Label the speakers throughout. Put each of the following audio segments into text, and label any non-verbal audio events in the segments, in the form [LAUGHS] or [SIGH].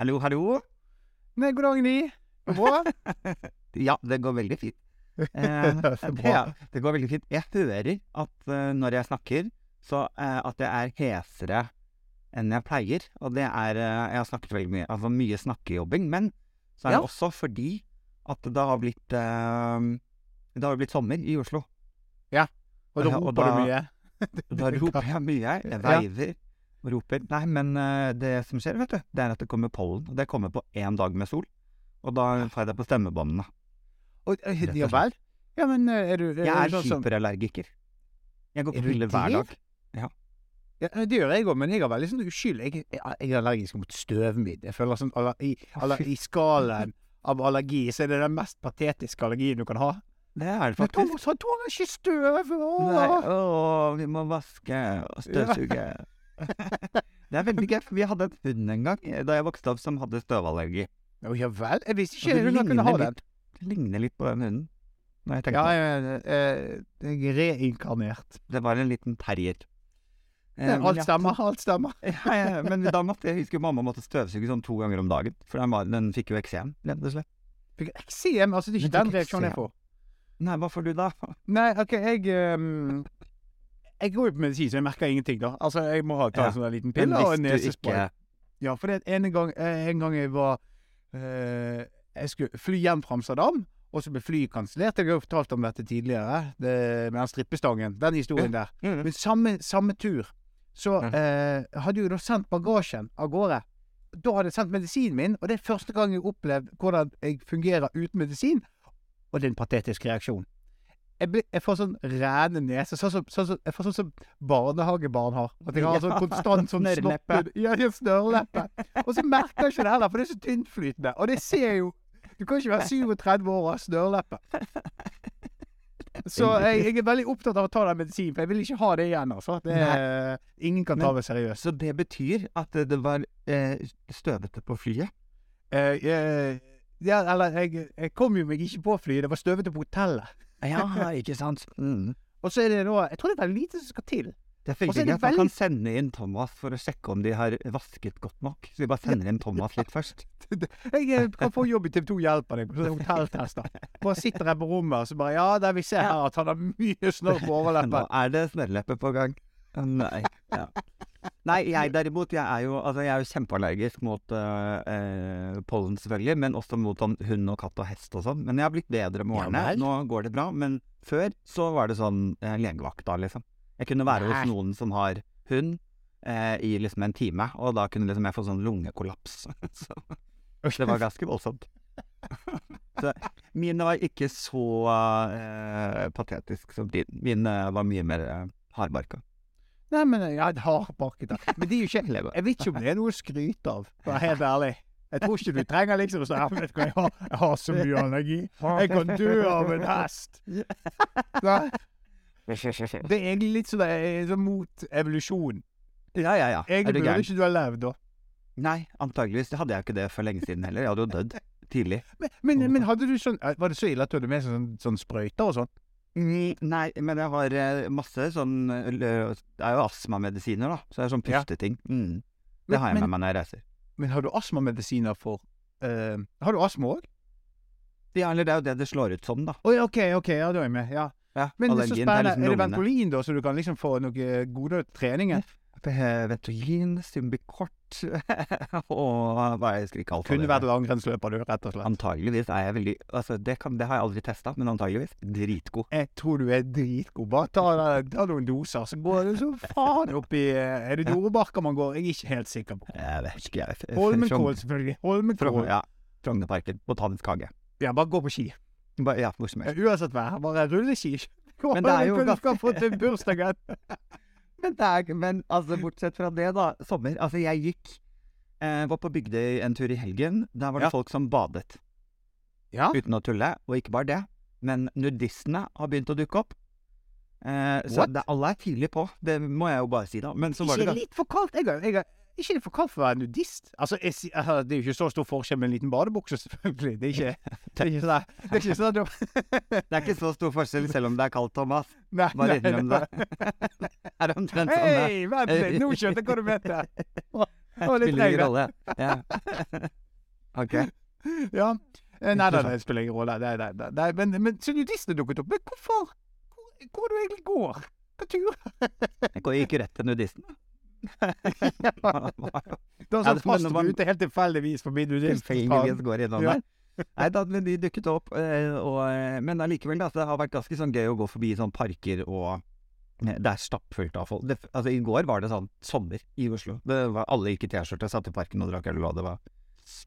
Speaker 1: Hallo, hallo.
Speaker 2: Nei, god dag, Ni. Bra? [LAUGHS]
Speaker 1: Ja, det går veldig fint. [LAUGHS] Eh,
Speaker 2: det,
Speaker 1: ja, det går veldig fint. Jeg hører at uh, når jeg snakker, så uh, at jeg er hesere enn jeg pleier. Og det er uh, Jeg har snakket veldig mye, altså mye snakkejobbing. Men så er
Speaker 2: Ja.
Speaker 1: det også fordi at det har blitt Det har blitt sommer i Oslo. Ja. Og da
Speaker 2: roper du mye. [LAUGHS]
Speaker 1: Da roper jeg mye. Jeg veiver og roper. Nei, men eh, det som skjer, vet du, det er at det kommer pollen. Og det kommer på én dag med sol. Og da får jeg det på stemmebåndene.
Speaker 2: Og, eh, ja vel? Ja, men eh, er du
Speaker 1: Jeg er
Speaker 2: sånn
Speaker 1: hyperallergiker. Jeg går
Speaker 2: Er
Speaker 1: på piller hver dag.
Speaker 2: Ja, det gjør jeg òg, men jeg har veldig sånn uskyld. Jeg, jeg, jeg er allergisk mot støvmidd. Jeg føler sånn aller, i, aller, I skalaen av allergi så er det den mest patetiske allergien du kan ha.
Speaker 1: Det er det
Speaker 2: Men
Speaker 1: faktisk.
Speaker 2: Thomas, han tåler ikke støv!
Speaker 1: Nei,
Speaker 2: Åh.
Speaker 1: vi må vaske og støvsuge. Det er veldig gøy, for vi hadde en hund en gang eh, da jeg vokste opp som hadde støvallergi.
Speaker 2: Å, ja vel? Jeg visste ikke hun kunne ha den.
Speaker 1: det ligner litt på den hunden. Når jeg tenker
Speaker 2: Ja, jeg, eh, jeg er reinkarnert.
Speaker 1: Det var en liten terrier. Eh,
Speaker 2: Alt stemmer, alt stemmer. [LAUGHS]
Speaker 1: Ja, ja, men da måtte jeg huske mamma måtte støvsuge sånn to ganger om dagen. For den, var, den fikk jo eksem, rett og slett.
Speaker 2: Fikk eksem? Altså, det er ikke den reaksjonen jeg får.
Speaker 1: Nei, hva får du da?
Speaker 2: Nei, OK, jeg ehm, Jeg går jo på medisin, så jeg merker ingenting, da. Altså, jeg må ha ta en sånn liten pille og en nesespray.
Speaker 1: ikke
Speaker 2: Ja, for det en gang, eh, en gang jeg var eh, Jeg skulle fly hjem fra Amsterdam, og så ble flyet kansellert. Jeg har jo fortalt om dette tidligere, det, med den strippestangen. Den historien der.
Speaker 1: Mm.
Speaker 2: Men samme, samme tur så eh, hadde jeg da sendt bagasjen av gårde. Da hadde jeg sendt medisinen min, og det er første gang jeg har opplevd hvordan jeg fungerer uten medisin. Og det er en patetisk reaksjon. Jeg, blir, jeg får sånn rene nese, sånn som, sånn som, jeg får sånn som barnehagebarn har. At jeg har sånn konstant sånn
Speaker 1: snørrleppe.
Speaker 2: Ja, snørrleppe. Og så merker jeg ikke det heller, for det er så tyntflytende. Og det ser jo Du kan ikke være 37 år og ha snørrleppe. Så jeg, jeg er veldig opptatt av å ta den medisinen, for jeg vil ikke ha det igjen. altså. Det er, ingen kan ta meg seriøst.
Speaker 1: Så det betyr at det var eh, støvete på flyet?
Speaker 2: Eh, jeg- ja, eller jeg, jeg kom jo meg ikke på flyet, det var støvete på hotellet.
Speaker 1: Ja, [LAUGHS] ikke sant? Mm.
Speaker 2: Og så er det noe, Jeg tror det er veldig lite som skal til.
Speaker 1: Det er veldig gøy at man kan sende inn Thomas for å sjekke om de har vasket godt nok. Så vi bare sender inn Thomas litt først. [LAUGHS]
Speaker 2: Jeg eh, kan få jobb i TV 2 hjelper deg på sånne hotelltester. Bare sitter jeg på rommet og så bare Ja, der vi ser her at han har mye snørr på [LAUGHS]
Speaker 1: Nå er det snørrleppe på gang. Nei. Ja. Nei, jeg derimot, jeg er jo, altså, jeg er jo kjempeallergisk mot øh, pollen, selvfølgelig, men også mot sånn hund og katt og hest og sånn. Men jeg har blitt bedre med årene.
Speaker 2: Ja,
Speaker 1: Nå går det bra. Men før så var det sånn eh, legevakta, liksom. Jeg kunne være
Speaker 2: Nei.
Speaker 1: hos noen som har hund eh, i liksom en time, og da kunne liksom jeg få sånn lungekollaps. [LAUGHS] så det var ganske voldsomt. Så mine var ikke så eh, patetisk som din. Min eh, var mye mer eh, hardbarka.
Speaker 2: Nei, men jeg har hardbarket det. Men det er jo ikke [LAUGHS] Jeg vet ikke om det er noe å skryte av, for å være helt ærlig. Jeg tror ikke du trenger liksom å si «Ja, vet du hva, jeg har, jeg har så mye allergi. Jeg kan dø av en hest. Nei. Det er egentlig litt sånn, sånn mot evolusjon.
Speaker 1: Ja, ja, ja.
Speaker 2: Egentlig
Speaker 1: du
Speaker 2: burde ikke du ha levd da.
Speaker 1: Nei, antageligvis. Det hadde jeg ikke det for lenge siden heller. Jeg hadde jo dødd tidlig.
Speaker 2: Men, men, men hadde du sånn eh, Var det så ille at du hadde med sånn, sånn sprøyter og sånn?
Speaker 1: Mm, nei, men jeg har eh, masse sånn eh, Det er jo astmamedisiner, da. Så det er sånn
Speaker 2: Ja.
Speaker 1: pusteting. Mm.
Speaker 2: Men-
Speaker 1: Det har jeg med meg når jeg reiser.
Speaker 2: Men har du astmamedisiner for uh, Har du astma òg?
Speaker 1: Ja, eller det er jo det det slår ut som, da.
Speaker 2: Ja, OK, ok, ja, da er jeg med. Ja.
Speaker 1: Ja,
Speaker 2: Men det er så spennende.
Speaker 1: liksom
Speaker 2: Er det. Ventolin, da, så du kan liksom få noe gode treninger?
Speaker 1: Ventolin, Symbicort [LAUGHS] og hva jeg ikke alt
Speaker 2: Kunne vært langrennsløper, du, rett og slett.
Speaker 1: Antageligvis er jeg veldig Altså, det, kan, det har jeg aldri testa, men antageligvis dritgod.
Speaker 2: Jeg tror du er dritgod. Bare ta, ta noen doser, så går du så faen opp i Er det Dorebarka man går? Jeg er ikke helt sikker på.
Speaker 1: Jeg vet ikke, jeg.
Speaker 2: vet.
Speaker 1: Holmenkål,
Speaker 2: selvfølgelig.
Speaker 1: Holmenkål. Ja. Frognerparken. Botanisk hage.
Speaker 2: Ja, bare gå på ski.
Speaker 1: Bare, ja, hvor som helst.
Speaker 2: Uansett vær. Bare rulleski.
Speaker 1: Men det er jo
Speaker 2: du skal
Speaker 1: ganske-
Speaker 2: få til bursdagen. [LAUGHS] [LAUGHS]
Speaker 1: Men, er, men altså, bortsett fra det, da. Sommer. Altså, jeg gikk eh, Var på Bygdøy en tur i helgen. Der var det
Speaker 2: Ja.
Speaker 1: folk som badet.
Speaker 2: Ja.
Speaker 1: Uten å tulle. Og ikke bare det, men nudistene har begynt å dukke opp. Eh, så det, alle er tidlig på. Det må jeg jo bare si, da. Men så var
Speaker 2: Ikke
Speaker 1: det
Speaker 2: litt for kaldt? Jeg, jeg, ikke det for kaldt for å være nudist? Altså, jeg, altså, det er jo ikke så stor forskjell med en liten badebukse, [LAUGHS] selvfølgelig. [LAUGHS] Det er ikke, det er ikke sånn Det er ikke sånn
Speaker 1: Det er ikke så stor forskjell, selv om det er kaldt, Thomas. [LAUGHS]
Speaker 2: Nei,
Speaker 1: Bare innrøm
Speaker 2: nei.
Speaker 1: det. er omtrent sånn
Speaker 2: Hei, vent litt! Nå skjønte jeg hva du mente. Det var litt
Speaker 1: Spiller ingen rolle. Ja. OK.
Speaker 2: Ja. Eh, Nei, nei, det spiller ingen rolle. Nei, nei, nei, nei. Men, men så nudistene dukket opp. Men hvorfor? Hvor, hvor er du egentlig går? Hva tur?
Speaker 1: Jeg gikk jo rett til nudisten. [LAUGHS]
Speaker 2: Det var sånn
Speaker 1: det-
Speaker 2: fast
Speaker 1: man-
Speaker 2: rute helt tilfeldigvis forbi du
Speaker 1: Tilfeldigvis går innom
Speaker 2: Ja.
Speaker 1: der. Nei da, men de dukket opp. eh, Og, eh, men allikevel, det har vært ganske sånn gøy å gå forbi sånn parker og eh, det er stappfullt av folk. Det, altså, I går var det sånn sommer i Oslo. Det var, alle gikk i T-skjorte, satt i parken og drakk øl, og det var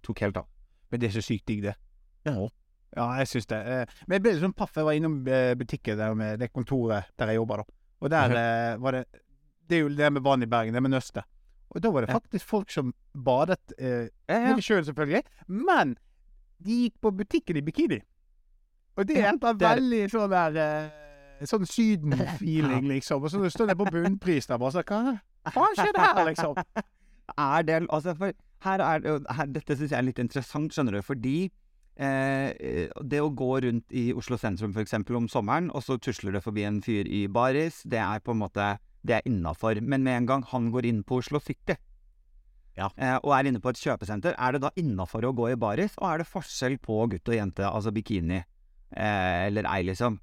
Speaker 1: tok helt av.
Speaker 2: Men det er så sykt digg, det.
Speaker 1: Ja.
Speaker 2: Ja, jeg syns det. Men jeg ble litt sånn paff. Jeg var innom butikken der med det kontoret der jeg jobber, da. Og der var det Det er jo det med vann i Bergen, det med nøstet. Og da var det faktisk folk som badet eh,
Speaker 1: Ja,
Speaker 2: i sjøen, selvfølgelig, men de gikk på butikken i bikini. Og det er
Speaker 1: en
Speaker 2: veldig sånn der eh, Sånn [LAUGHS] Syden-feeling, liksom. Og så står det på bunnpris der bare sånn Hva faen skjedde her, liksom? [LAUGHS]
Speaker 1: er det Altså, for her er her, Dette syns jeg er litt interessant, skjønner du, fordi eh, det å gå rundt i Oslo sentrum f.eks. om sommeren, og så tusler det forbi en fyr i baris, det er på en måte Det er innafor. Men med en gang han går inn på Oslo City,
Speaker 2: Ja.
Speaker 1: eh, og er inne på et kjøpesenter, er det da innafor å gå i baris, og er det forskjell på gutt og jente, altså bikini eh, eller ei, liksom?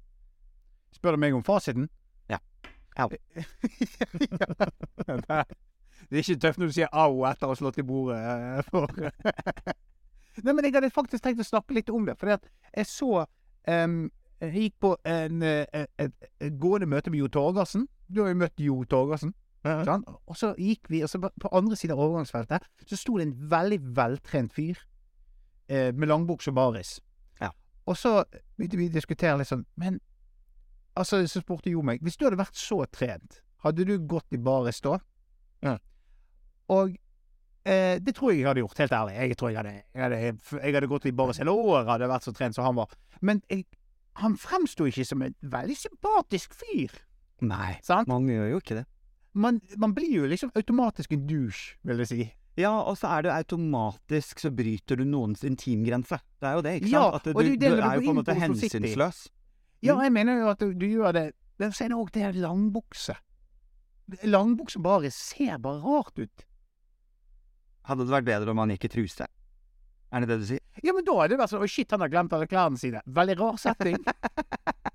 Speaker 2: Spør du meg om fasiten?
Speaker 1: Ja. Au. [LAUGHS]
Speaker 2: Det er ikke tøft når du sier au etter å ha slått i bordet. eh, For [LAUGHS] Nei, men jeg hadde faktisk tenkt å snakke litt om det. For jeg så um, Jeg gikk på en, eh, et, et, et gående møte med Jo Torgersen. Du har jo møtt Jo Torgersen. Sånn? Og så gikk vi, og så på andre siden av overgangsfeltet så sto det en veldig veltrent fyr eh, med langbukse og baris.
Speaker 1: Ja.
Speaker 2: Og så begynte vi å diskutere litt sånn Men altså, så spurte Jo meg Hvis du hadde vært så trent, hadde du gått i baris da?
Speaker 1: Ja.
Speaker 2: Og eh, det tror jeg jeg hadde gjort, helt ærlig. Jeg tror jeg hadde, jeg hadde, jeg hadde gått i baris hele året, hadde jeg vært så trent som han var. Men jeg, han fremsto ikke som en veldig sympatisk fyr,
Speaker 1: Nei,
Speaker 2: sant?
Speaker 1: man gjør jo ikke det.
Speaker 2: Man, man blir jo liksom automatisk en douche, vil jeg si.
Speaker 1: Ja, og så er det automatisk så bryter du noens intimgrense. Det er jo det, ikke
Speaker 2: Ja,
Speaker 1: sant? At du,
Speaker 2: det er
Speaker 1: du,
Speaker 2: du
Speaker 1: er jo på en måte hensynsløs.
Speaker 2: Ja,
Speaker 1: Mm.
Speaker 2: jeg mener jo at du, du gjør det Men så er det òg det langbukse. Langbukse bare ser bare rart ut.
Speaker 1: Hadde det vært bedre om han gikk i truse? Er det det du sier?
Speaker 2: Ja, men da er det vært sånn Å, shit, han har glemt alle klærne sine. Veldig rar setting. [LAUGHS]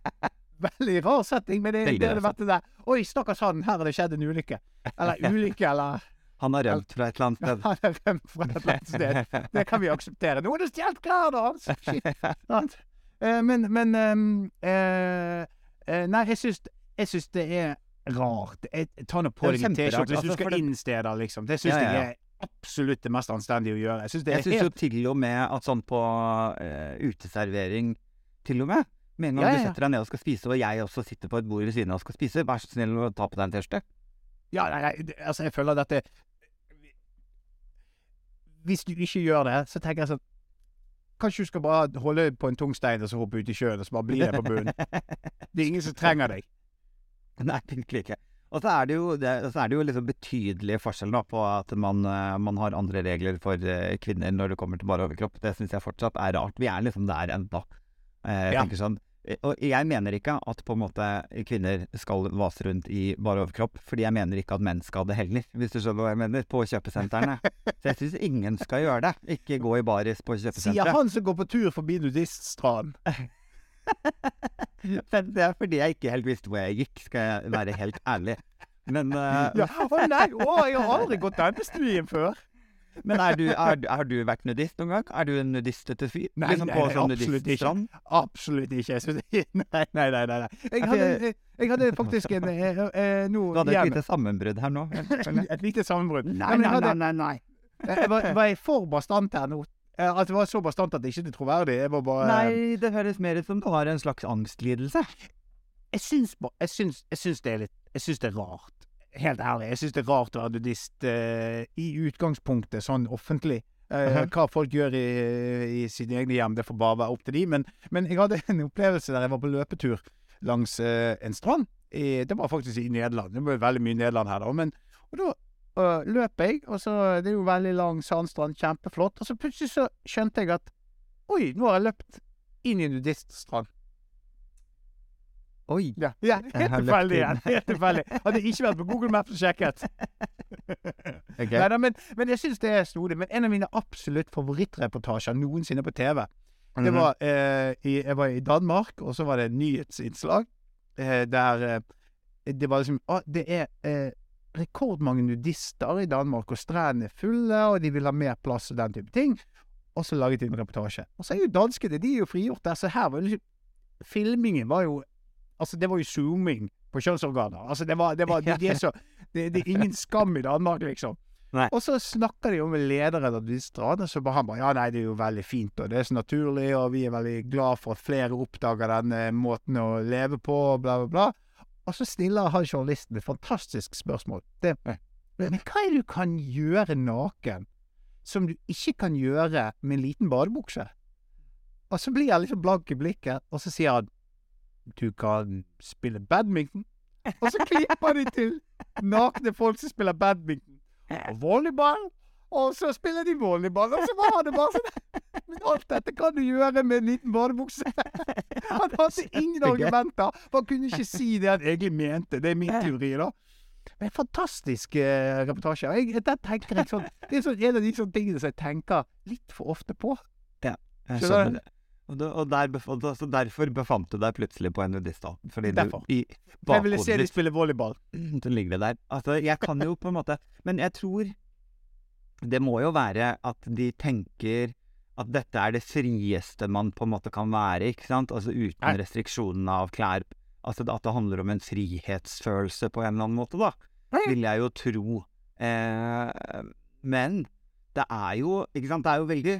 Speaker 2: Veldig rar setting, men det, det,
Speaker 1: det
Speaker 2: det, vært det der Oi, stakkars han, her har det skjedd en ulykke. Eller [LAUGHS] ulykke, eller
Speaker 1: Han har rømt fra et eller annet sted. [LAUGHS]
Speaker 2: Han har rømt fra et eller annet sted. Det kan vi akseptere. Noen har stjålet klærne hans! [LAUGHS] Shit. Eh, men men ehm, eh, eh, Nei, jeg syns, jeg syns det er rart. Jeg, ta nå på deg en T-skjorte hvis
Speaker 1: altså,
Speaker 2: du skal
Speaker 1: det-
Speaker 2: inn steder, liksom. Det syns
Speaker 1: Ja, ja, ja.
Speaker 2: jeg er absolutt det mest anstendige å gjøre. Jeg syns
Speaker 1: jo
Speaker 2: helt
Speaker 1: til og med at sånn på uh, uteservering Til og med. Med en gang
Speaker 2: Ja,
Speaker 1: du
Speaker 2: ja, du
Speaker 1: setter deg ned og skal spise, og jeg også sitter på et bord ved siden av og skal spise, vær så snill å ta på deg en T-skjorte.
Speaker 2: Ja, nei, nei, altså, jeg føler dette Hvis du ikke gjør det, så tenker jeg sånn Kanskje du skal bare holde på en tung stein og så hoppe ut i sjøen og så bare bli der på bunnen. Det er ingen som trenger deg. [LAUGHS]
Speaker 1: Nei, virkelig ikke. Og så er det jo, det, så er det jo liksom betydelige forskjeller på at man, eh, man har andre regler for eh, kvinner når det kommer til bare overkropp. Det syns jeg fortsatt er rart. Vi er liksom der ennå. Eh, jeg
Speaker 2: Ja.
Speaker 1: tenker sånn Og jeg mener ikke at på en måte kvinner skal vase rundt i bare overkropp, fordi jeg mener ikke at menn skal det heller, hvis du skjønner hva jeg mener, på kjøpesentrene. [LAUGHS] Så jeg syns ingen skal gjøre det. Ikke gå i baris på
Speaker 2: Sier han som går på tur forbi nudiststranden. [LAUGHS]
Speaker 1: Men det er fordi jeg ikke helt visste hvor jeg gikk, skal jeg være helt ærlig. Men, uh...
Speaker 2: Ja. Å nei, å, jeg har aldri gått denne stien før.
Speaker 1: Men er du, er, er du vært nudist noen gang? Er du en nudistete fyr?
Speaker 2: Nei,
Speaker 1: liksom
Speaker 2: nei, nei,
Speaker 1: sånn
Speaker 2: absolutt ikke. Absolutt ikke. [LAUGHS] Nei, nei, nei. nei. Jeg, hadde, jeg, hadde faktisk en eh, eh, nå
Speaker 1: Du hadde et lite sammenbrudd her nå. [LAUGHS]
Speaker 2: Et lite sammenbrudd.
Speaker 1: Nei, nei,
Speaker 2: hadde-
Speaker 1: nei, nei, nei.
Speaker 2: Jeg var, var jeg for bastant her nå? Eh, At det var så bastant at det ikke er troverdig? Jeg var bare
Speaker 1: Nei, det høres mer ut som du har en slags angstlidelse.
Speaker 2: Jeg syns, jeg syns, jeg syns det er litt Jeg syns det er rart. Helt ærlig. Jeg syns det er rart å være nudist eh, i utgangspunktet, sånn offentlig. Eh,
Speaker 1: -huh.
Speaker 2: Hva folk gjør i, i sine egne hjem, det får bare være opp til de. Men, men jeg hadde en opplevelse der jeg var på løpetur langs eh, en strand. I, det var faktisk i Nederland. Det var veldig mye Nederland her, da. Men, og da uh, løp jeg, og så Det er jo veldig lang sandstrand, kjempeflott. Og så plutselig så skjønte jeg at Oi, nå har jeg løpt inn i en nudiststrand.
Speaker 1: Oi.
Speaker 2: Ja, ja helt tilfeldig Ja. Helt tilfeldig. Hadde ikke vært på Google Maps og sjekket. [LAUGHS]
Speaker 1: Ok.
Speaker 2: Neida, men, men jeg syns det er snodig. Men en av mine absolutt favorittreportasjer noensinne på TV, det
Speaker 1: Mhm.
Speaker 2: var eh, i, Jeg var i Danmark, og så var det et nyhetsinnslag eh, der eh, det var liksom Å, Det er eh, rekordmange nudister i Danmark, og strendene er fulle, og de vil ha mer plass og den type ting. Og så laget de en reportasje. Og så er jo danskene de er jo frigjort der, så her var jo liksom Filmingen var jo Altså, det var jo zooming på kjønnsorganer. Altså, det var, det var det, de er så, [LAUGHS] det, det er ingen skam i Danmark, liksom.
Speaker 1: Nei.
Speaker 2: Og så snakker de jo med lederen av disse og så bare han bare Ja, nei, det er jo veldig fint, og det er så naturlig, og vi er veldig glad for at flere oppdager denne måten å leve på, og bla, bla, bla. Og så stiller han journalisten et fantastisk spørsmål. Det, men hva er det du kan gjøre naken som du ikke kan gjøre med en liten badebukse? Og så blir jeg litt blank i blikket, og så sier han du kan spille badminton. Og så klipper de til nakne folk som spiller badminton. Og volleyball. Og så spiller de volleyball. Og så var det bare sånn Men alt dette kan du gjøre med en liten badebukse. [LAUGHS] Han hadde ingen argumenter, for han kunne ikke si det han egentlig mente. Det er min teori, da. Men fantastisk eh, reportasje. Jeg, der tenker jeg sånn, det er sånn en av de sånne tingene som jeg tenker litt for ofte på.
Speaker 1: Ja, Jeg
Speaker 2: skjønner du?
Speaker 1: Og, du, og der bef altså derfor befant du deg plutselig på en nudisthall. Fordi
Speaker 2: Derfor.
Speaker 1: du i
Speaker 2: Jeg ville se
Speaker 1: bakhodet
Speaker 2: de spille volleyball. [CLEARS THROAT]
Speaker 1: så ligger det der. Altså, jeg kan jo på en måte Men jeg tror det må jo være at de tenker at dette er det frieste man på en måte kan være, ikke sant? Altså uten restriksjonene av klær. Altså at det handler om en frihetsfølelse på en eller annen måte, da. Vil jeg jo tro. Eh, men det er jo Ikke sant, det er jo veldig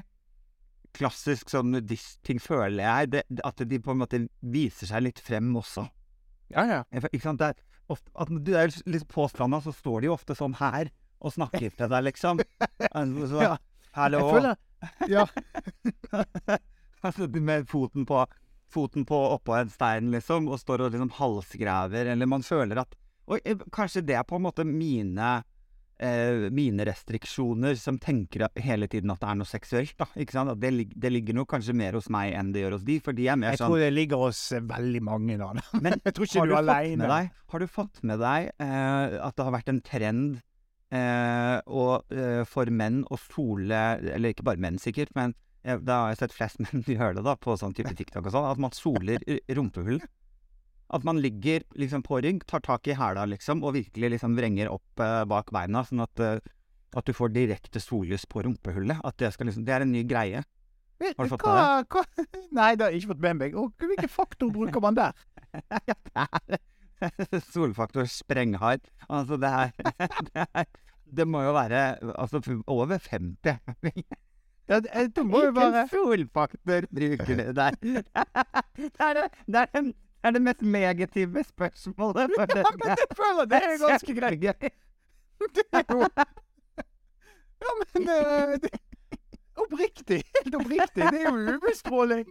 Speaker 1: klassisk sånn nudistting, føler jeg. Det, at de på en måte viser seg litt frem også.
Speaker 2: Ja, ja.
Speaker 1: Ikke sant? Det er ofte, at du er litt på stranda, så står de jo ofte sånn her og snakker til deg, liksom. [LAUGHS] Altså, Så,
Speaker 2: Ja.
Speaker 1: Hallo.
Speaker 2: Føler Ja. [LAUGHS]
Speaker 1: altså, med foten på, foten på oppå en stein, liksom, og står og liksom halsgraver, eller man føler at Oi, eh, kanskje det er på en måte mine eh, mine restriksjoner som tenker hele tiden at det er noe seksuelt, da. Ikke sant? Det, det ligger nok kanskje mer hos meg enn det gjør hos de, for de er mer
Speaker 2: Jeg
Speaker 1: sånn
Speaker 2: tror det ligger hos eh, veldig mange, da. [LAUGHS]
Speaker 1: men
Speaker 2: Jeg tror ikke
Speaker 1: har
Speaker 2: du er.
Speaker 1: Med deg, har du fått med deg eh, at det har vært en trend eh, og, eh, for menn å sole Eller ikke bare menn, sikkert, men da har jeg sett flest [LAUGHS] menn gjøre det da, på sånn type TikTok og sånn, at man soler r- rumpehull. At man ligger liksom på rygg, tar tak i hæla liksom, og virkelig liksom vrenger opp eh, bak beina, sånn at, eh, at du får direkte sollys på rumpehullet. At det skal liksom Det er en ny greie. Har du fått med
Speaker 2: det? hva? [LAUGHS] Nei, det har jeg ikke fått med meg. Og hvilken faktor bruker man der? [LAUGHS] [LAUGHS]
Speaker 1: Solfaktor sprenghard. Altså, det er, det er Det må jo være altså over 50.
Speaker 2: Ja, det, det må jo
Speaker 1: Hvilken solfaktor bruker du der? Det er det, er det er det mest negative spørsmålet. [LAUGHS] for
Speaker 2: Ja, men det føler jeg det er ganske greit. Ja, men [LAUGHS] eh, det, Oppriktig. Helt oppriktig. Det er jo UV-stråling.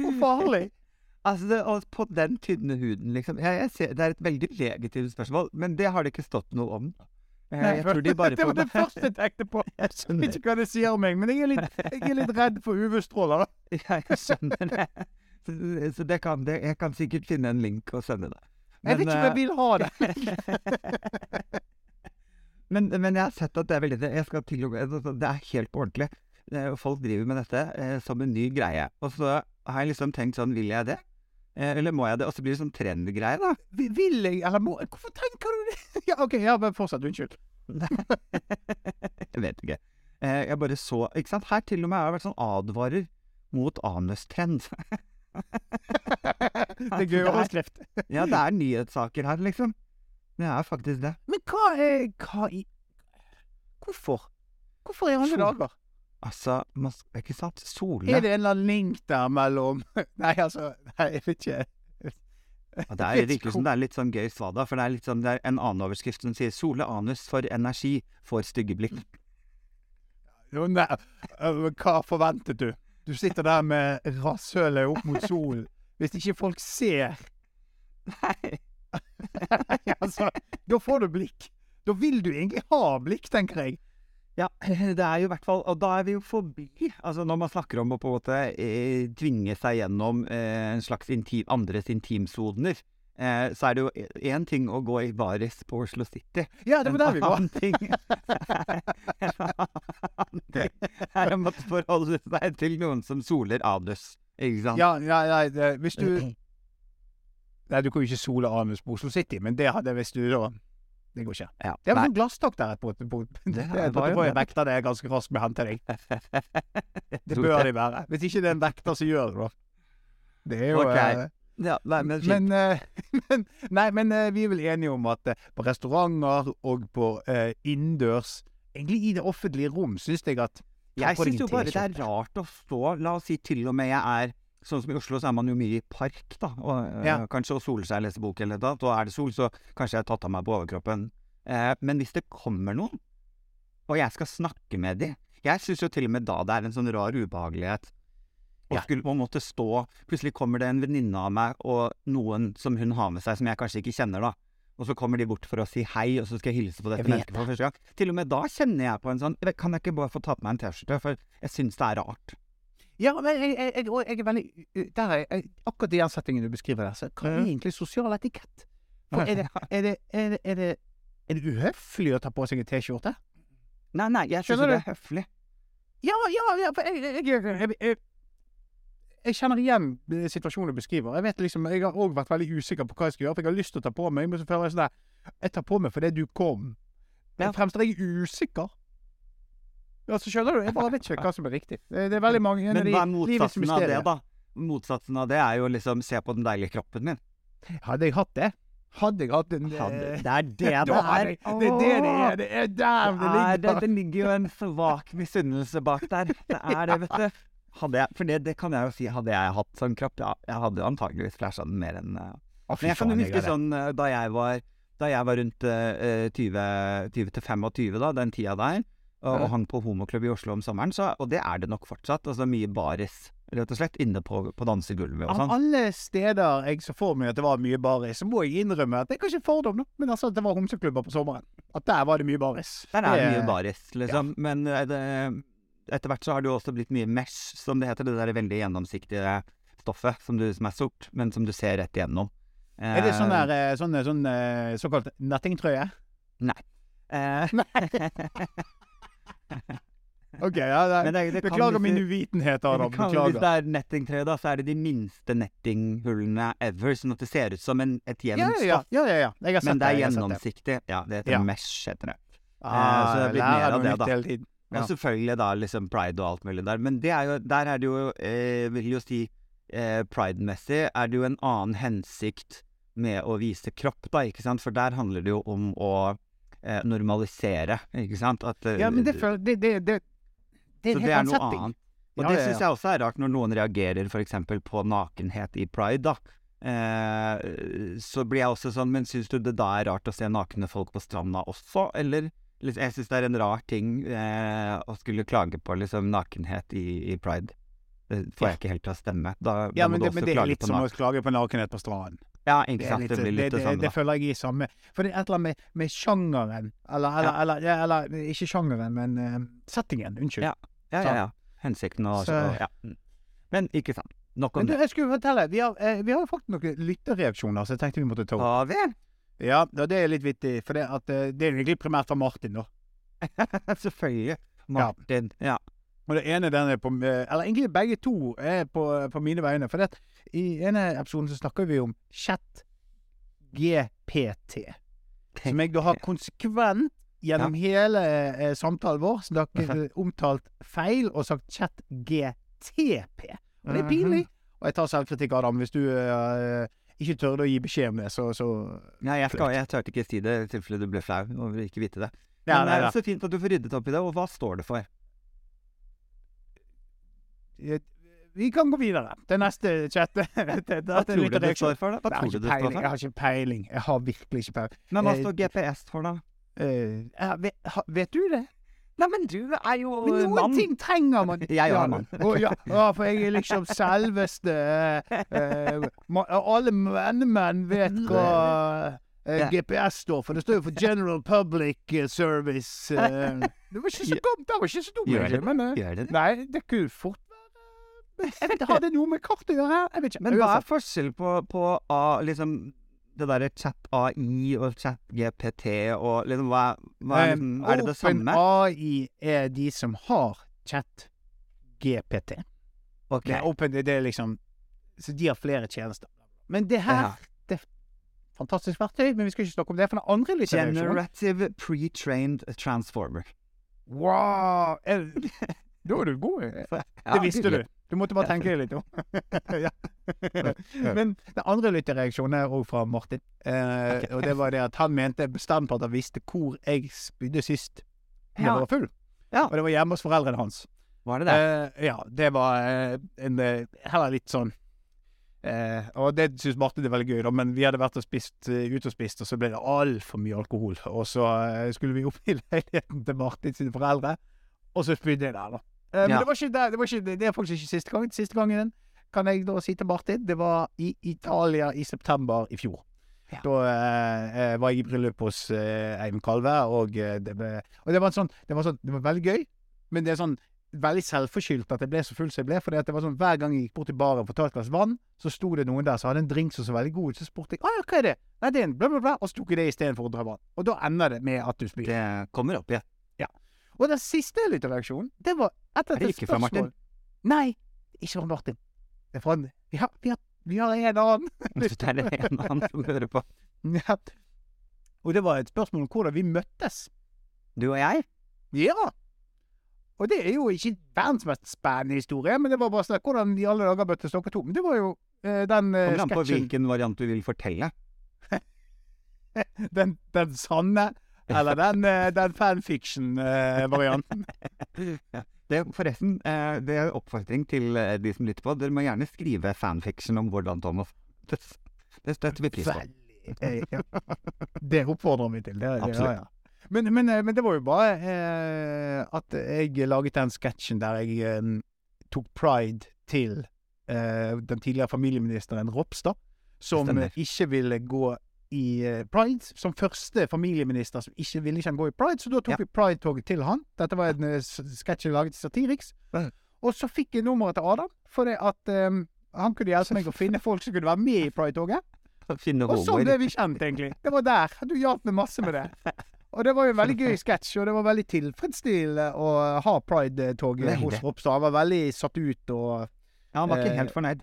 Speaker 2: Hvor farlig?
Speaker 1: Altså, det, og på den tynne huden, liksom. Jeg, jeg ser, det er et veldig legitimt spørsmål, men det har det ikke stått noe om. Eh, Jeg, tror de bare [LAUGHS]
Speaker 2: det var det første jeg tenkte på.
Speaker 1: Jeg skjønner,
Speaker 2: ikke hva det sier om meg, men jeg er litt, jeg er litt redd for UV-stråler.
Speaker 1: jeg skjønner det. Så, det kan, det, jeg kan sikkert finne en link og sende det.
Speaker 2: Jeg vet ikke om jeg vil ha det.
Speaker 1: Men, men jeg har sett at det er veldig Jeg skal til og med altså, Det er helt på ordentlig. Folk driver med dette eh, som en ny greie. Og så har jeg liksom tenkt sånn Vil jeg det? Eh, eller må jeg det? Og så blir det sånn trendgreie, da.
Speaker 2: Vil jeg, eller må Hvorfor tenker du det? [LAUGHS] Ja, OK, ja, men fortsett. Unnskyld. [LAUGHS]
Speaker 1: jeg vet ikke. Eh, jeg bare så Ikke sant? Her til og med har jeg vært sånn advarer mot anustrend. [LAUGHS] [LAUGHS]
Speaker 2: Det er gøy å overskrift.
Speaker 1: ja, det er nyhetssaker her, liksom. Det er faktisk det.
Speaker 2: Men hva er Hva i Hvorfor? Hvorfor er
Speaker 1: han
Speaker 2: dager?
Speaker 1: Altså, man, ikke sant? Solene
Speaker 2: Er det en eller annen link der mellom [LAUGHS] Nei, altså Nei, jeg vet ikke.
Speaker 1: Ja, det er virker som det er litt sånn gøy svada, for det er litt sånn, det er en annen overskrift som sier 'Sole anus for energi, får stygge blikk'.
Speaker 2: Jo, nei, øh, Hva forventet du? Du sitter der med rasshølet opp mot solen. Hvis ikke folk ser
Speaker 1: Nei. [LAUGHS]
Speaker 2: Altså, Da får du blikk. Da vil du egentlig ha blikk, tenker jeg.
Speaker 1: Ja, [LAUGHS] det er jo i hvert fall Og da er vi jo forbi Altså når man snakker om å på en måte eh, tvinge seg gjennom eh, en slags intim, andres intimsoner, eh, så er det jo én ting å gå i baris på Oslo City.
Speaker 2: Ja, det var der vi var.
Speaker 1: En annen ting [LAUGHS] å måtte forholde seg til noen som soler anus. Ikke sant?
Speaker 2: Ja, ja, ja det, hvis du Nei, du kan jo ikke sole anus på Oslo City, men det hadde hvis du da Det går ikke.
Speaker 1: Ja,
Speaker 2: Det er
Speaker 1: nei.
Speaker 2: vel sånn glasstak der et punkt. Det,
Speaker 1: var
Speaker 2: jeg vekter det ganske raskt med å hente deg. Det bør de være. Hvis ikke det er en vekter som gjør det, da. Det er jo
Speaker 1: Ok.
Speaker 2: eh,
Speaker 1: Ja, nei, men.
Speaker 2: Men, eh, [LAUGHS] men, nei, men eh, vi er vel enige om at eh, på restauranter og på eh, innendørs, egentlig i det offentlige rom, syns jeg at
Speaker 1: Jeg syns jo bare det er rart å stå La oss si til og med jeg er Sånn som i Oslo, så er man jo mye i park, da. Og, øh,
Speaker 2: Ja.
Speaker 1: Kanskje og sole seg, lese bok eller noe. Da er det sol, så kanskje jeg har tatt av meg på overkroppen. Eh, men hvis det kommer noen, og jeg skal snakke med dem Jeg syns jo til og med da det er en sånn rar ubehagelighet. Og
Speaker 2: Ja.
Speaker 1: skulle på en måte stå Plutselig kommer det en venninne av meg og noen som hun har med seg, som jeg kanskje ikke kjenner, da. Og så kommer de bort for å si hei, og så skal jeg hilse på dette mennesket for første gang. Til og med da kjenner jeg på en sånn Kan jeg ikke bare få ta på meg en T-skjorte? For jeg syns det er rart.
Speaker 2: Ja, men jeg, jeg, jeg, jeg er veldig der er, jeg, Akkurat i den settingen du beskriver der, så hva er egentlig sosial etikett? For er det, [LAUGHS] er det, er det, er det, er det uhøflig å ta på seg en T-skjorte?
Speaker 1: Nei, nei, jeg syns det er høflig.
Speaker 2: Ja, ja, ja, for jeg, jeg, jeg, jeg, jeg, kjenner igjen eh, situasjonen du beskriver. Jeg vet liksom, jeg har òg vært veldig usikker på hva jeg skal gjøre, for jeg har lyst til å ta på meg, men så føler jeg sånn der Jeg tar på meg fordi du kom. Jeg fremstår jeg usikker? Ja, så skjønner du? Jeg bare vet ikke hva som er riktig. Det, det er veldig mange
Speaker 1: Men hva er motsatsen av det, da? Motsatsen av det er jo liksom se på den deilige kroppen min.
Speaker 2: Hadde jeg hatt det? Hadde jeg hatt en
Speaker 1: Hadde-
Speaker 2: eh,
Speaker 1: det er det [LAUGHS] det er.
Speaker 2: Det er det det er. Det er der det ligger.
Speaker 1: det, det ligger jo en svak misunnelse bak der. Det er det, vet du. Hadde jeg, for det, det kan jeg jo si, hadde jeg hatt sånn kropp, ja, jeg hadde antageligvis flasha den mer enn uh, Men jeg kan jo
Speaker 2: jeg
Speaker 1: huske sånn uh, da jeg var Da jeg var rundt uh, 20, 20 til 25, da, den tida der, og,
Speaker 2: Ja.
Speaker 1: og hang på homoklubb i Oslo om sommeren, så, og det er det nok fortsatt. Altså mye baris, rett og slett, inne på, på dansegulvet og
Speaker 2: Av
Speaker 1: sånn.
Speaker 2: alle steder jeg så for meg at det var mye baris, så må jeg innrømme at det er kanskje fordom, da, men altså at det var homseklubber på sommeren. At der var det mye baris.
Speaker 1: Der er det mye baris, liksom. Men eh, det, etter hvert så har det jo også blitt mye mesh, som det heter. Det der veldig gjennomsiktige stoffet som, du, som er sort, men som du ser rett igjennom.
Speaker 2: Er det sånn der, eh, sånn, sånn eh, såkalt nettingtrøye?
Speaker 1: Eh, [LAUGHS]
Speaker 2: OK, ja. Det,
Speaker 1: det- det
Speaker 2: beklager
Speaker 1: hvis
Speaker 2: min uvitenhet, Adam.
Speaker 1: kan, hvis det er nettingtrøye, da, så er det de minste nettinghullene ever. Sånn at det ser ut som en, et jevnt
Speaker 2: ja, ja. ja,
Speaker 1: Men det er gjennomsiktig. Ja, det heter mesh, heter det.
Speaker 2: Ah,
Speaker 1: så det er blitt mer av det, da.
Speaker 2: hele tiden. Ja.
Speaker 1: Og selvfølgelig da liksom pride og alt mulig der. Men det er jo, der er det jo, eh, vil jo si, eh, pride-messig er det jo en annen hensikt med å vise kropp, da, ikke sant? For der handler det jo om å eh, normalisere, ikke sant? At, eh,
Speaker 2: Ja, men det det, det, det, det er en helt annen setting.
Speaker 1: annet. Og
Speaker 2: Ja,
Speaker 1: det syns jeg også er rart, når noen reagerer f.eks. på nakenhet i pride, da. Eh, så blir jeg også sånn Men syns du det da er rart å se nakne folk på stranda også, eller? Jeg syns det er en rar ting eh, å skulle klage på liksom nakenhet i, i pride. Det får jeg ikke helt til å stemme. Da,
Speaker 2: Ja,
Speaker 1: da
Speaker 2: men det, men det er litt som å klage på nakenhet på stranden.
Speaker 1: Ja,
Speaker 2: Det,
Speaker 1: ikke sant.
Speaker 2: Det, litt,
Speaker 1: Det blir litt
Speaker 2: det,
Speaker 1: det
Speaker 2: det
Speaker 1: da.
Speaker 2: føler jeg i samme For det er et eller annet med, med sjangeren Eller, eller,
Speaker 1: Ja.
Speaker 2: eller, ja, eller ikke sjangeren, men uh, settingen. Unnskyld.
Speaker 1: Ja. Ja, ja, ja. Hensikten og
Speaker 2: Så-
Speaker 1: ja. Mm. Men ikke sant. Nok om
Speaker 2: Men du, jeg skulle fortelle, vi har, eh, vi har faktisk noen lytterreaksjoner som jeg tenkte vi måtte ta opp.
Speaker 1: Har vi?
Speaker 2: Ja, det er litt vittig, for det, at, eh, det er egentlig primært fra Martin, da. [LAUGHS]
Speaker 1: Selvfølgelig. Martin. Ja.
Speaker 2: Og det ene den er på eh, Eller egentlig begge to er på, på mine vegne. For det, i ene episoden så snakker vi om chat GPT. Som jeg da har konsekvent gjennom hele eh, samtalen vår snakket, omtalt feil og sagt chat GTP. Og det er pinlig. Og jeg tar selvkritikk, Adam. Hvis du eh, ikke tørde å gi beskjed om det, så, så
Speaker 1: Nei, jeg, skal, jeg tørte ikke si det i tilfelle du ble flau over ikke vite det.
Speaker 2: Ja,
Speaker 1: Men
Speaker 2: nei,
Speaker 1: det er så fint at du får ryddet opp i det. Og hva står det for?
Speaker 2: Eh, Vi kan gå videre til neste chat. [LAUGHS]
Speaker 1: Hva tror du det står for? da? Hva tror du det står
Speaker 2: peiling. Jeg har ikke peiling. Jeg har virkelig ikke peiling.
Speaker 1: Men hva
Speaker 2: Eh,
Speaker 1: står GPS for, da?
Speaker 2: Uh, vet, vet du det?
Speaker 1: Nei, men du er jo mann.
Speaker 2: Men noen ting trenger man. [LAUGHS]
Speaker 1: Jeg er mann.
Speaker 2: Å, ja, ja, for jeg er liksom selveste uh, eh, Alle mennemenn vet hva
Speaker 1: uh,
Speaker 2: GPS står for. Det står jo for General Public eh, Service. Uh. [LAUGHS] Det var ikke så dumt. Det var ikke så dumt.
Speaker 1: Gjør det
Speaker 2: men, eh,
Speaker 1: Gjør det det?
Speaker 2: Nei, det kunne fort Jeg vet Har det noe med kart å gjøre? Jeg vet ikke.
Speaker 1: Men hva er
Speaker 2: forskjellen
Speaker 1: forskjell på, på A, liksom det derre chat AI og chat GPT og liksom hva, hva er, liksom, er det det samme?
Speaker 2: Open AI er de som har chat GPT.
Speaker 1: Ok.
Speaker 2: Det open, det er liksom Så de har flere tjenester. Men det her
Speaker 1: Ja.
Speaker 2: Det er fantastisk verktøy, men vi skal ikke snakke om det. For den andre litteraturen
Speaker 1: Generative pre-trained transformer.
Speaker 2: Wow! [LAUGHS] Da er du god. Det visste du. Du måtte bare tenke deg litt om. [LAUGHS] ja. Men den andre lytterreaksjonen er òg fra Martin. Eh, Og det var det at han mente bestemt på at han visste hvor jeg spydde sist jeg var full.
Speaker 1: Ja.
Speaker 2: Og det var hjemme hos foreldrene hans.
Speaker 1: Var det det?
Speaker 2: Eh, ja, det var eh, en eh, heller litt sånn eh, Og det syns Martin er veldig gøy, da, men vi hadde vært og spist eh, ute og spist, og så ble det altfor mye alkohol. Og så eh, skulle vi opp i [LAUGHS] leiligheten til Martin sine foreldre, og så spydde jeg der, da. Eh, men
Speaker 1: Ja.
Speaker 2: det var ikke der, det, var ikke, det er faktisk ikke siste gang. Siste gangen kan jeg da si til Martin, det var i Italia i september i fjor.
Speaker 1: Ja.
Speaker 2: Da eh, eh, var jeg i bryllup hos eh, Eivind Kalve, og, eh, det, ble, og det var sånn det var, sånn, det var veldig gøy, men det er sånn veldig selvforskyldt at jeg ble så full som jeg ble. For det var sånn, hver gang jeg gikk bort til baren å ta et glass vann, så sto det noen der som hadde en drink som så veldig god ut. Så spurte jeg ja, hva er det? Nei, det er en bla, bla, bla. Og så tok jeg det istedenfor å dra vann. Og da ender det med at du spyr.
Speaker 1: Det kommer opp igjen.
Speaker 2: Og den siste lytterreaksjonen, det var etter et spørsmål
Speaker 1: Er det
Speaker 2: et
Speaker 1: ikke fra Martin?
Speaker 2: Nei, ikke fra Martin. Det er fra Vi har, vi har, vi har en annen. [LAUGHS]
Speaker 1: Det er en annen som hører på.
Speaker 2: Ja. Og det var et spørsmål om hvordan vi møttes.
Speaker 1: Du og jeg?
Speaker 2: Ja. Og det er jo ikke verdens mest spennende historie, men det var bare sånn hvordan i alle dager møttes dere to. Men det var jo eh, den eh,
Speaker 1: Kommer an på hvilken variant du vil fortelle. [LAUGHS]
Speaker 2: den, den sanne, eller den, eh, den fanfiction-varianten. [LAUGHS]
Speaker 1: Det forresten eh, det er oppfordring til eh, de som lytter på. Dere må gjerne skrive fanfiction om hvordan Thomas Det, det støtter vi pris på.
Speaker 2: Ja. Det oppfordrer vi til. Det, det,
Speaker 1: Absolutt.
Speaker 2: Ja, ja. Men, men, men det var jo bare eh, at jeg laget den sketsjen der jeg eh, tok pride til eh, den tidligere familieministeren Ropstad, som
Speaker 1: Stemmer.
Speaker 2: ikke ville gå i eh, pride. Som første familieminister som ikke ville ikke han gå i pride, så da tok
Speaker 1: Ja.
Speaker 2: vi pride-toget til han. Dette var en eh, sketsj jeg laget til Satiriks. Og så fikk jeg nummeret til Adam, for det at um, han kunne hjelpe meg å finne folk som kunne være med i pride-toget. Og sånn ble vi kjent, egentlig. Det var der. Du hjalp meg masse med det. Og det var jo en veldig gøy sketsj, og det var veldig tilfredsstillende å ha Pride-toget hos Ropstad. Han var veldig satt ut og
Speaker 1: Ja, han var ikke helt fornøyd.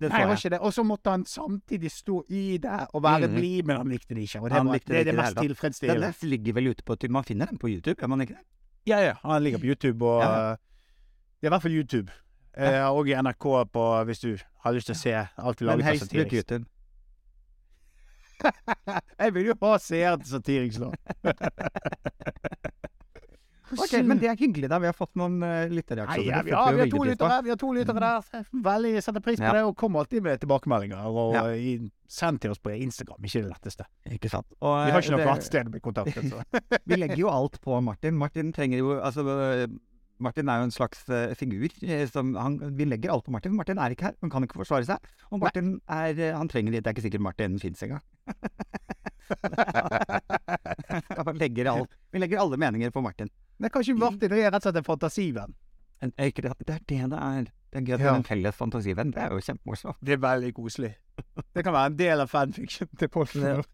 Speaker 1: Det
Speaker 2: Nei, det var ikke det. Og så måtte han samtidig stå i det og være
Speaker 1: mm.
Speaker 2: blid, men han likte det ikke. Og det, var,
Speaker 1: det,
Speaker 2: det er
Speaker 1: det
Speaker 2: mest tilfredsstillende.
Speaker 1: Den ligger vel ute på Man finner den på YouTube, gjør man ikke det?
Speaker 2: Ja, ja. Han ligger på YouTube og
Speaker 1: Ja.
Speaker 2: eh, Det er i hvert fall YouTube. Eh, og i NRK på, hvis du har lyst til å se alt vi lager på Satiriks.
Speaker 1: YouTube. [LAUGHS]
Speaker 2: Jeg vil jo ha seere til Satiriksland. [LAUGHS]
Speaker 1: Ok, Men det er hyggelig, da. Vi har fått noen uh, lytterreaksjoner.
Speaker 2: ja, vi, har, to lyttere, vi har to lyttere der. Veldig setter pris på
Speaker 1: Ja.
Speaker 2: det, og kommer alltid med tilbakemeldinger. Og
Speaker 1: Ja.
Speaker 2: i- send til oss på Instagram, ikke det letteste.
Speaker 1: Ikke sant. Og,
Speaker 2: Vi har ikke noe
Speaker 1: det-
Speaker 2: annet sted å bli kontaktet. Så. [LAUGHS]
Speaker 1: Vi legger jo alt på Martin. Martin trenger jo Altså, Martin er jo en slags uh, figur. eh, Som han, vi legger alt på Martin. Martin er ikke her. Han kan ikke forsvare seg. Og Martin er Han trenger det. Det er ikke sikkert Martin fins engang. [LAUGHS] [LAUGHS] legger alt, vi legger alle meninger på Martin.
Speaker 2: Men kanskje Martin er rett og slett en fantasivenn.
Speaker 1: En, er ikke det, det er det det er. Det er gøy at
Speaker 2: Ja.
Speaker 1: en felles fantasivenn. Det er jo kjempemorsomt.
Speaker 2: Det er veldig koselig. Det kan være en del av fanfiction til Posten.
Speaker 1: Ja. [LAUGHS]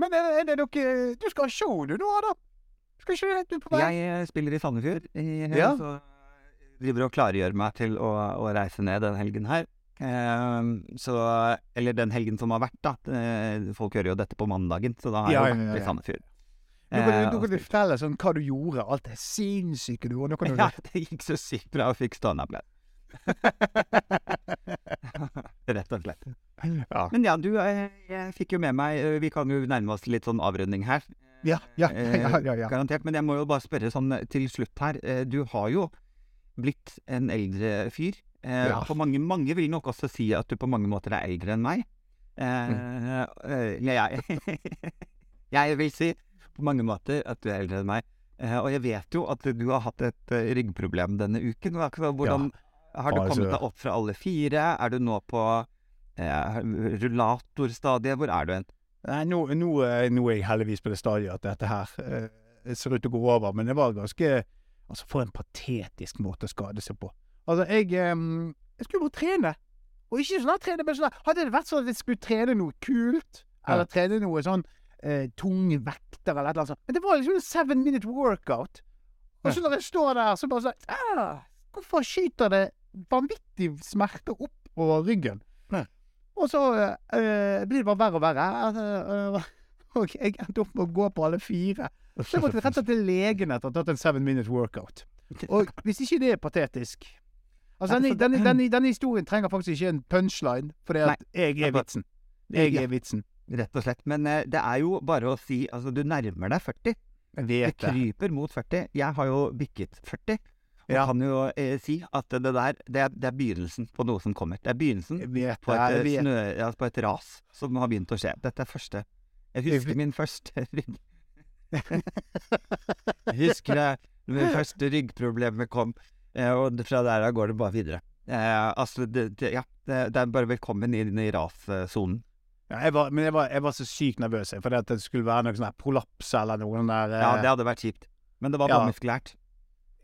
Speaker 2: Men er, er det nok Du skal ha show du nå, da? Skal ikke du er på vei?
Speaker 1: Jeg øh, spiller i Sandefjord, i,
Speaker 2: Ja.
Speaker 1: så driver og klargjør meg til å, å reise ned den helgen her. Um, så Eller den helgen som har vært, da. Eh, Folk hører jo dette på mandagen, så da har jeg
Speaker 2: Ja,
Speaker 1: vært i. Sandefjord.
Speaker 2: Nå kan,
Speaker 1: Eh,
Speaker 2: du, kan fortelle sånn hva du gjorde. Alt det sinnssyke du gjorde. Kan du
Speaker 1: Ja, det gikk så sykt bra Jeg fikk stående [LAUGHS] Rett og slett.
Speaker 2: Ja.
Speaker 1: Men ja, du, jeg, jeg fikk jo med meg eh, Vi kan jo nærme oss litt sånn avrunding her.
Speaker 2: Ja, ja,
Speaker 1: Eh,
Speaker 2: ja, ja, ja.
Speaker 1: Garantert. Men jeg må jo bare spørre sånn eh, til slutt her. Eh, Du har jo blitt en eldre fyr. Eh,
Speaker 2: Ja.
Speaker 1: Mange, mange vil nok også si at du på mange måter er eldre enn meg. Eh,
Speaker 2: Mm.
Speaker 1: eh, jeg, [LAUGHS] jeg vil si på mange måter at du er eldre enn meg. Eh, og jeg vet jo at du har hatt et eh, ryggproblem denne uken. Hva- ja. Har du kommet deg opp fra alle fire? Er du nå på eh, rullatorstadiet? Hvor er du hen?
Speaker 2: Nei, nå, nå, eh, nå er jeg heldigvis på det stadiet at dette her eh, ser ut til å gå over, men det var ganske Altså, for en patetisk måte å skade seg på. Altså, jeg eh, Jeg skulle bare trene. Og ikke sånn at trene, men sånn at Hadde det vært sånn at jeg skulle trene noe kult, eller trene noe sånn eh, tunge vekter eller et eller annet sånt Men det var liksom en seven minute workout. Og så når jeg står der, så bare sånn ah, Hvorfor skyter det vanvittig smerte opp over ryggen? Og så eh, blir det bare verre og verre. Altså, eh, og jeg endte opp med å gå på alle fire. Så jeg måtte rett og slett til legen etter å ha tatt en seven minute workout. Og hvis ikke det er patetisk Altså, denne, denne, denne, denne historien trenger faktisk ikke en punchline, fordi at jeg er vitsen. Jeg er vitsen.
Speaker 1: Rett og slett. Men eh, det er jo bare å si Altså, du nærmer deg 40.
Speaker 2: Jeg
Speaker 1: Det kryper mot 40. Jeg har jo bikket 40. Og
Speaker 2: Ja.
Speaker 1: kan jo eh, si at det der, det er, det er begynnelsen på noe som kommer. Det er begynnelsen
Speaker 2: vet
Speaker 1: på et, eh,
Speaker 2: vet.
Speaker 1: snø, ja, på et ras som har begynt å skje. Dette er første Jeg husker min første rygg... [LAUGHS] Jeg husker det, min første ryggproblemet kom, eh, og fra der av går det bare videre. Eh, altså, det, ja, det er bare velkommen inn i rassonen.
Speaker 2: Ja, jeg var, men jeg var, jeg var så sykt nervøs, jeg, det, at det skulle være noe sånn her prolaps eller noe sånn der
Speaker 1: Ja,
Speaker 2: eh,
Speaker 1: det hadde vært kjipt. Men det var
Speaker 2: Ja.
Speaker 1: bare muskulært.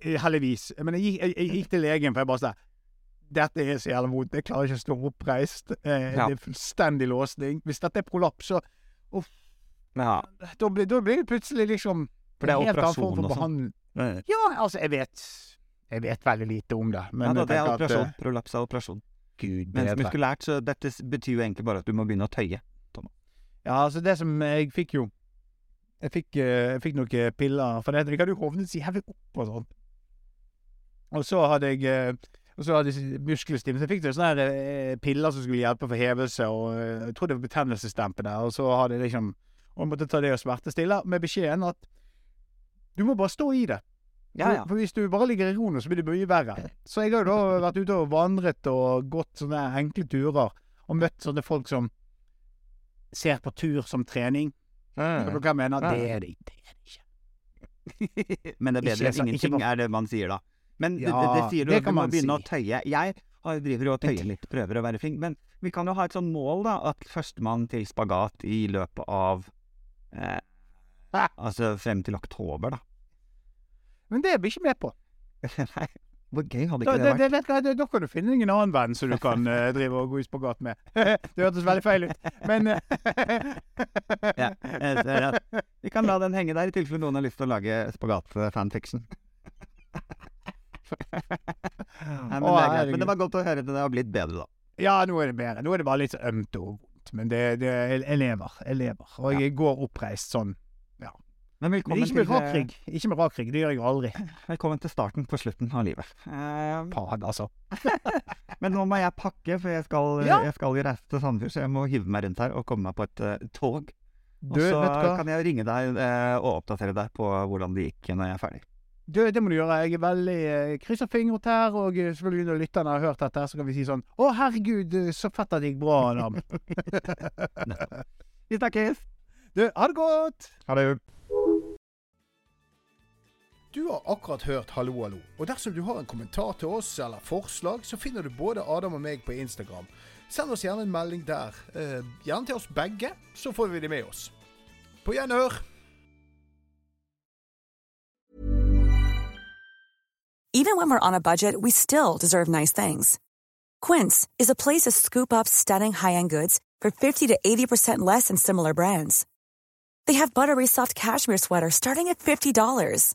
Speaker 2: Eh, Heldigvis. Men jeg jeg, jeg gikk til legen, for jeg bare sånn Dette er så jævla vondt. Jeg klarer ikke å stå oppreist. Eh,
Speaker 1: Ja.
Speaker 2: Det er fullstendig låsning. Hvis dette er prolaps, så
Speaker 1: Ja.
Speaker 2: da blir, da blir det plutselig liksom
Speaker 1: For det er operasjon og sånn. Ja,
Speaker 2: Ja, altså, jeg vet Jeg vet veldig lite om det. Men
Speaker 1: da, det er operasjon.
Speaker 2: eh,
Speaker 1: Prolaps er operasjon.
Speaker 2: Gud
Speaker 1: Mens muskulært, så dette betyr jo egentlig bare at du må begynne å tøye.
Speaker 2: Ja, altså, det som jeg fikk jo Jeg fikk, eh, jeg fikk noen piller, for det, jeg hadde jo hovnet så jævlig opp og sånn. Og så hadde jeg eh, og så hadde jeg muskelstim. Så jeg fikk det sånne her, eh, piller som skulle hjelpe for hevelse, og eh, jeg tror det var betennelsesdempende. Og så hadde jeg liksom Og jeg måtte ta det og smertestille, med beskjeden at du må bare stå i det.
Speaker 1: Ja, ja.
Speaker 2: For, hvis du bare ligger i ro nå, så blir det mye verre. Så jeg har jo da vært ute og vandret og gått sånne enkle turer, og møtt sånne folk som ser på tur som trening. Hva dere mener
Speaker 1: Ja.
Speaker 2: det er det, det er det ikke.
Speaker 1: Men det er bedre enn ingenting, er det man sier da. Men det, det, det sier du
Speaker 2: det
Speaker 1: du
Speaker 2: kan man
Speaker 1: begynne
Speaker 2: si.
Speaker 1: å tøye. Jeg driver og tøyer litt, prøver å være flink. Men vi kan jo ha et sånn mål, da, at førstemann til spagat i løpet av eh, Altså frem til oktober, da.
Speaker 2: Men det er vi ikke med på. [LAUGHS]
Speaker 1: Nei, hvor gøy hadde ikke
Speaker 2: det,
Speaker 1: det vært?
Speaker 2: det, vet det, da kan du finne ingen annen venn som du kan uh, drive og gå i spagat med. [LAUGHS] det hørtes veldig feil ut, men eh, [LAUGHS]
Speaker 1: Ja, vi kan la den henge der, i tilfelle noen har lyst til å lage spagat-fanfiction. Men, men det var godt å høre at det har blitt bedre, da.
Speaker 2: Ja, nå er det bedre. Nå er det bare litt ømt og vondt. Men det, det, jeg lever. Jeg lever. Og jeg går oppreist sånn.
Speaker 1: Men
Speaker 2: Men
Speaker 1: velkommen
Speaker 2: ikke med
Speaker 1: til, eh,
Speaker 2: rak rygg. Ikke med rak rygg. Det gjør jeg aldri.
Speaker 1: velkommen til starten på slutten av livet. Eh,
Speaker 2: Pad, altså. [LAUGHS]
Speaker 1: men nå må jeg pakke, for jeg skal,
Speaker 2: Ja.
Speaker 1: jeg skal jo reise til Sandefjord, så jeg må hive meg rundt her og komme meg på et uh, tog. Og så
Speaker 2: du
Speaker 1: kan jeg ringe deg uh, og oppdatere deg på hvordan det gikk når jeg er ferdig.
Speaker 2: Du, det må du gjøre. Jeg er veldig eh, krysser fingret her, og eh, selvfølgelig når lytterne har hørt dette, så kan vi si sånn Å, herregud, eh, så fett at det gikk bra, Adam. [LAUGHS] [LAUGHS]
Speaker 1: Vi snakkes!
Speaker 2: Du, ha det godt!
Speaker 1: Ha det.
Speaker 3: Du har akkurat hørt Hallo, hallo. Og dersom du har en kommentar til oss eller forslag, så finner du både Adam og meg på Instagram. Send oss gjerne en melding der. Eh, gjerne til oss begge, så får vi det med oss. På gjenhør!
Speaker 4: Even when we're on a budget, we still deserve nice things. Quince is a place to scoop up stunning high-end goods for 50 to 80% less than similar brands. They have buttery soft cashmere sweaters starting at $50,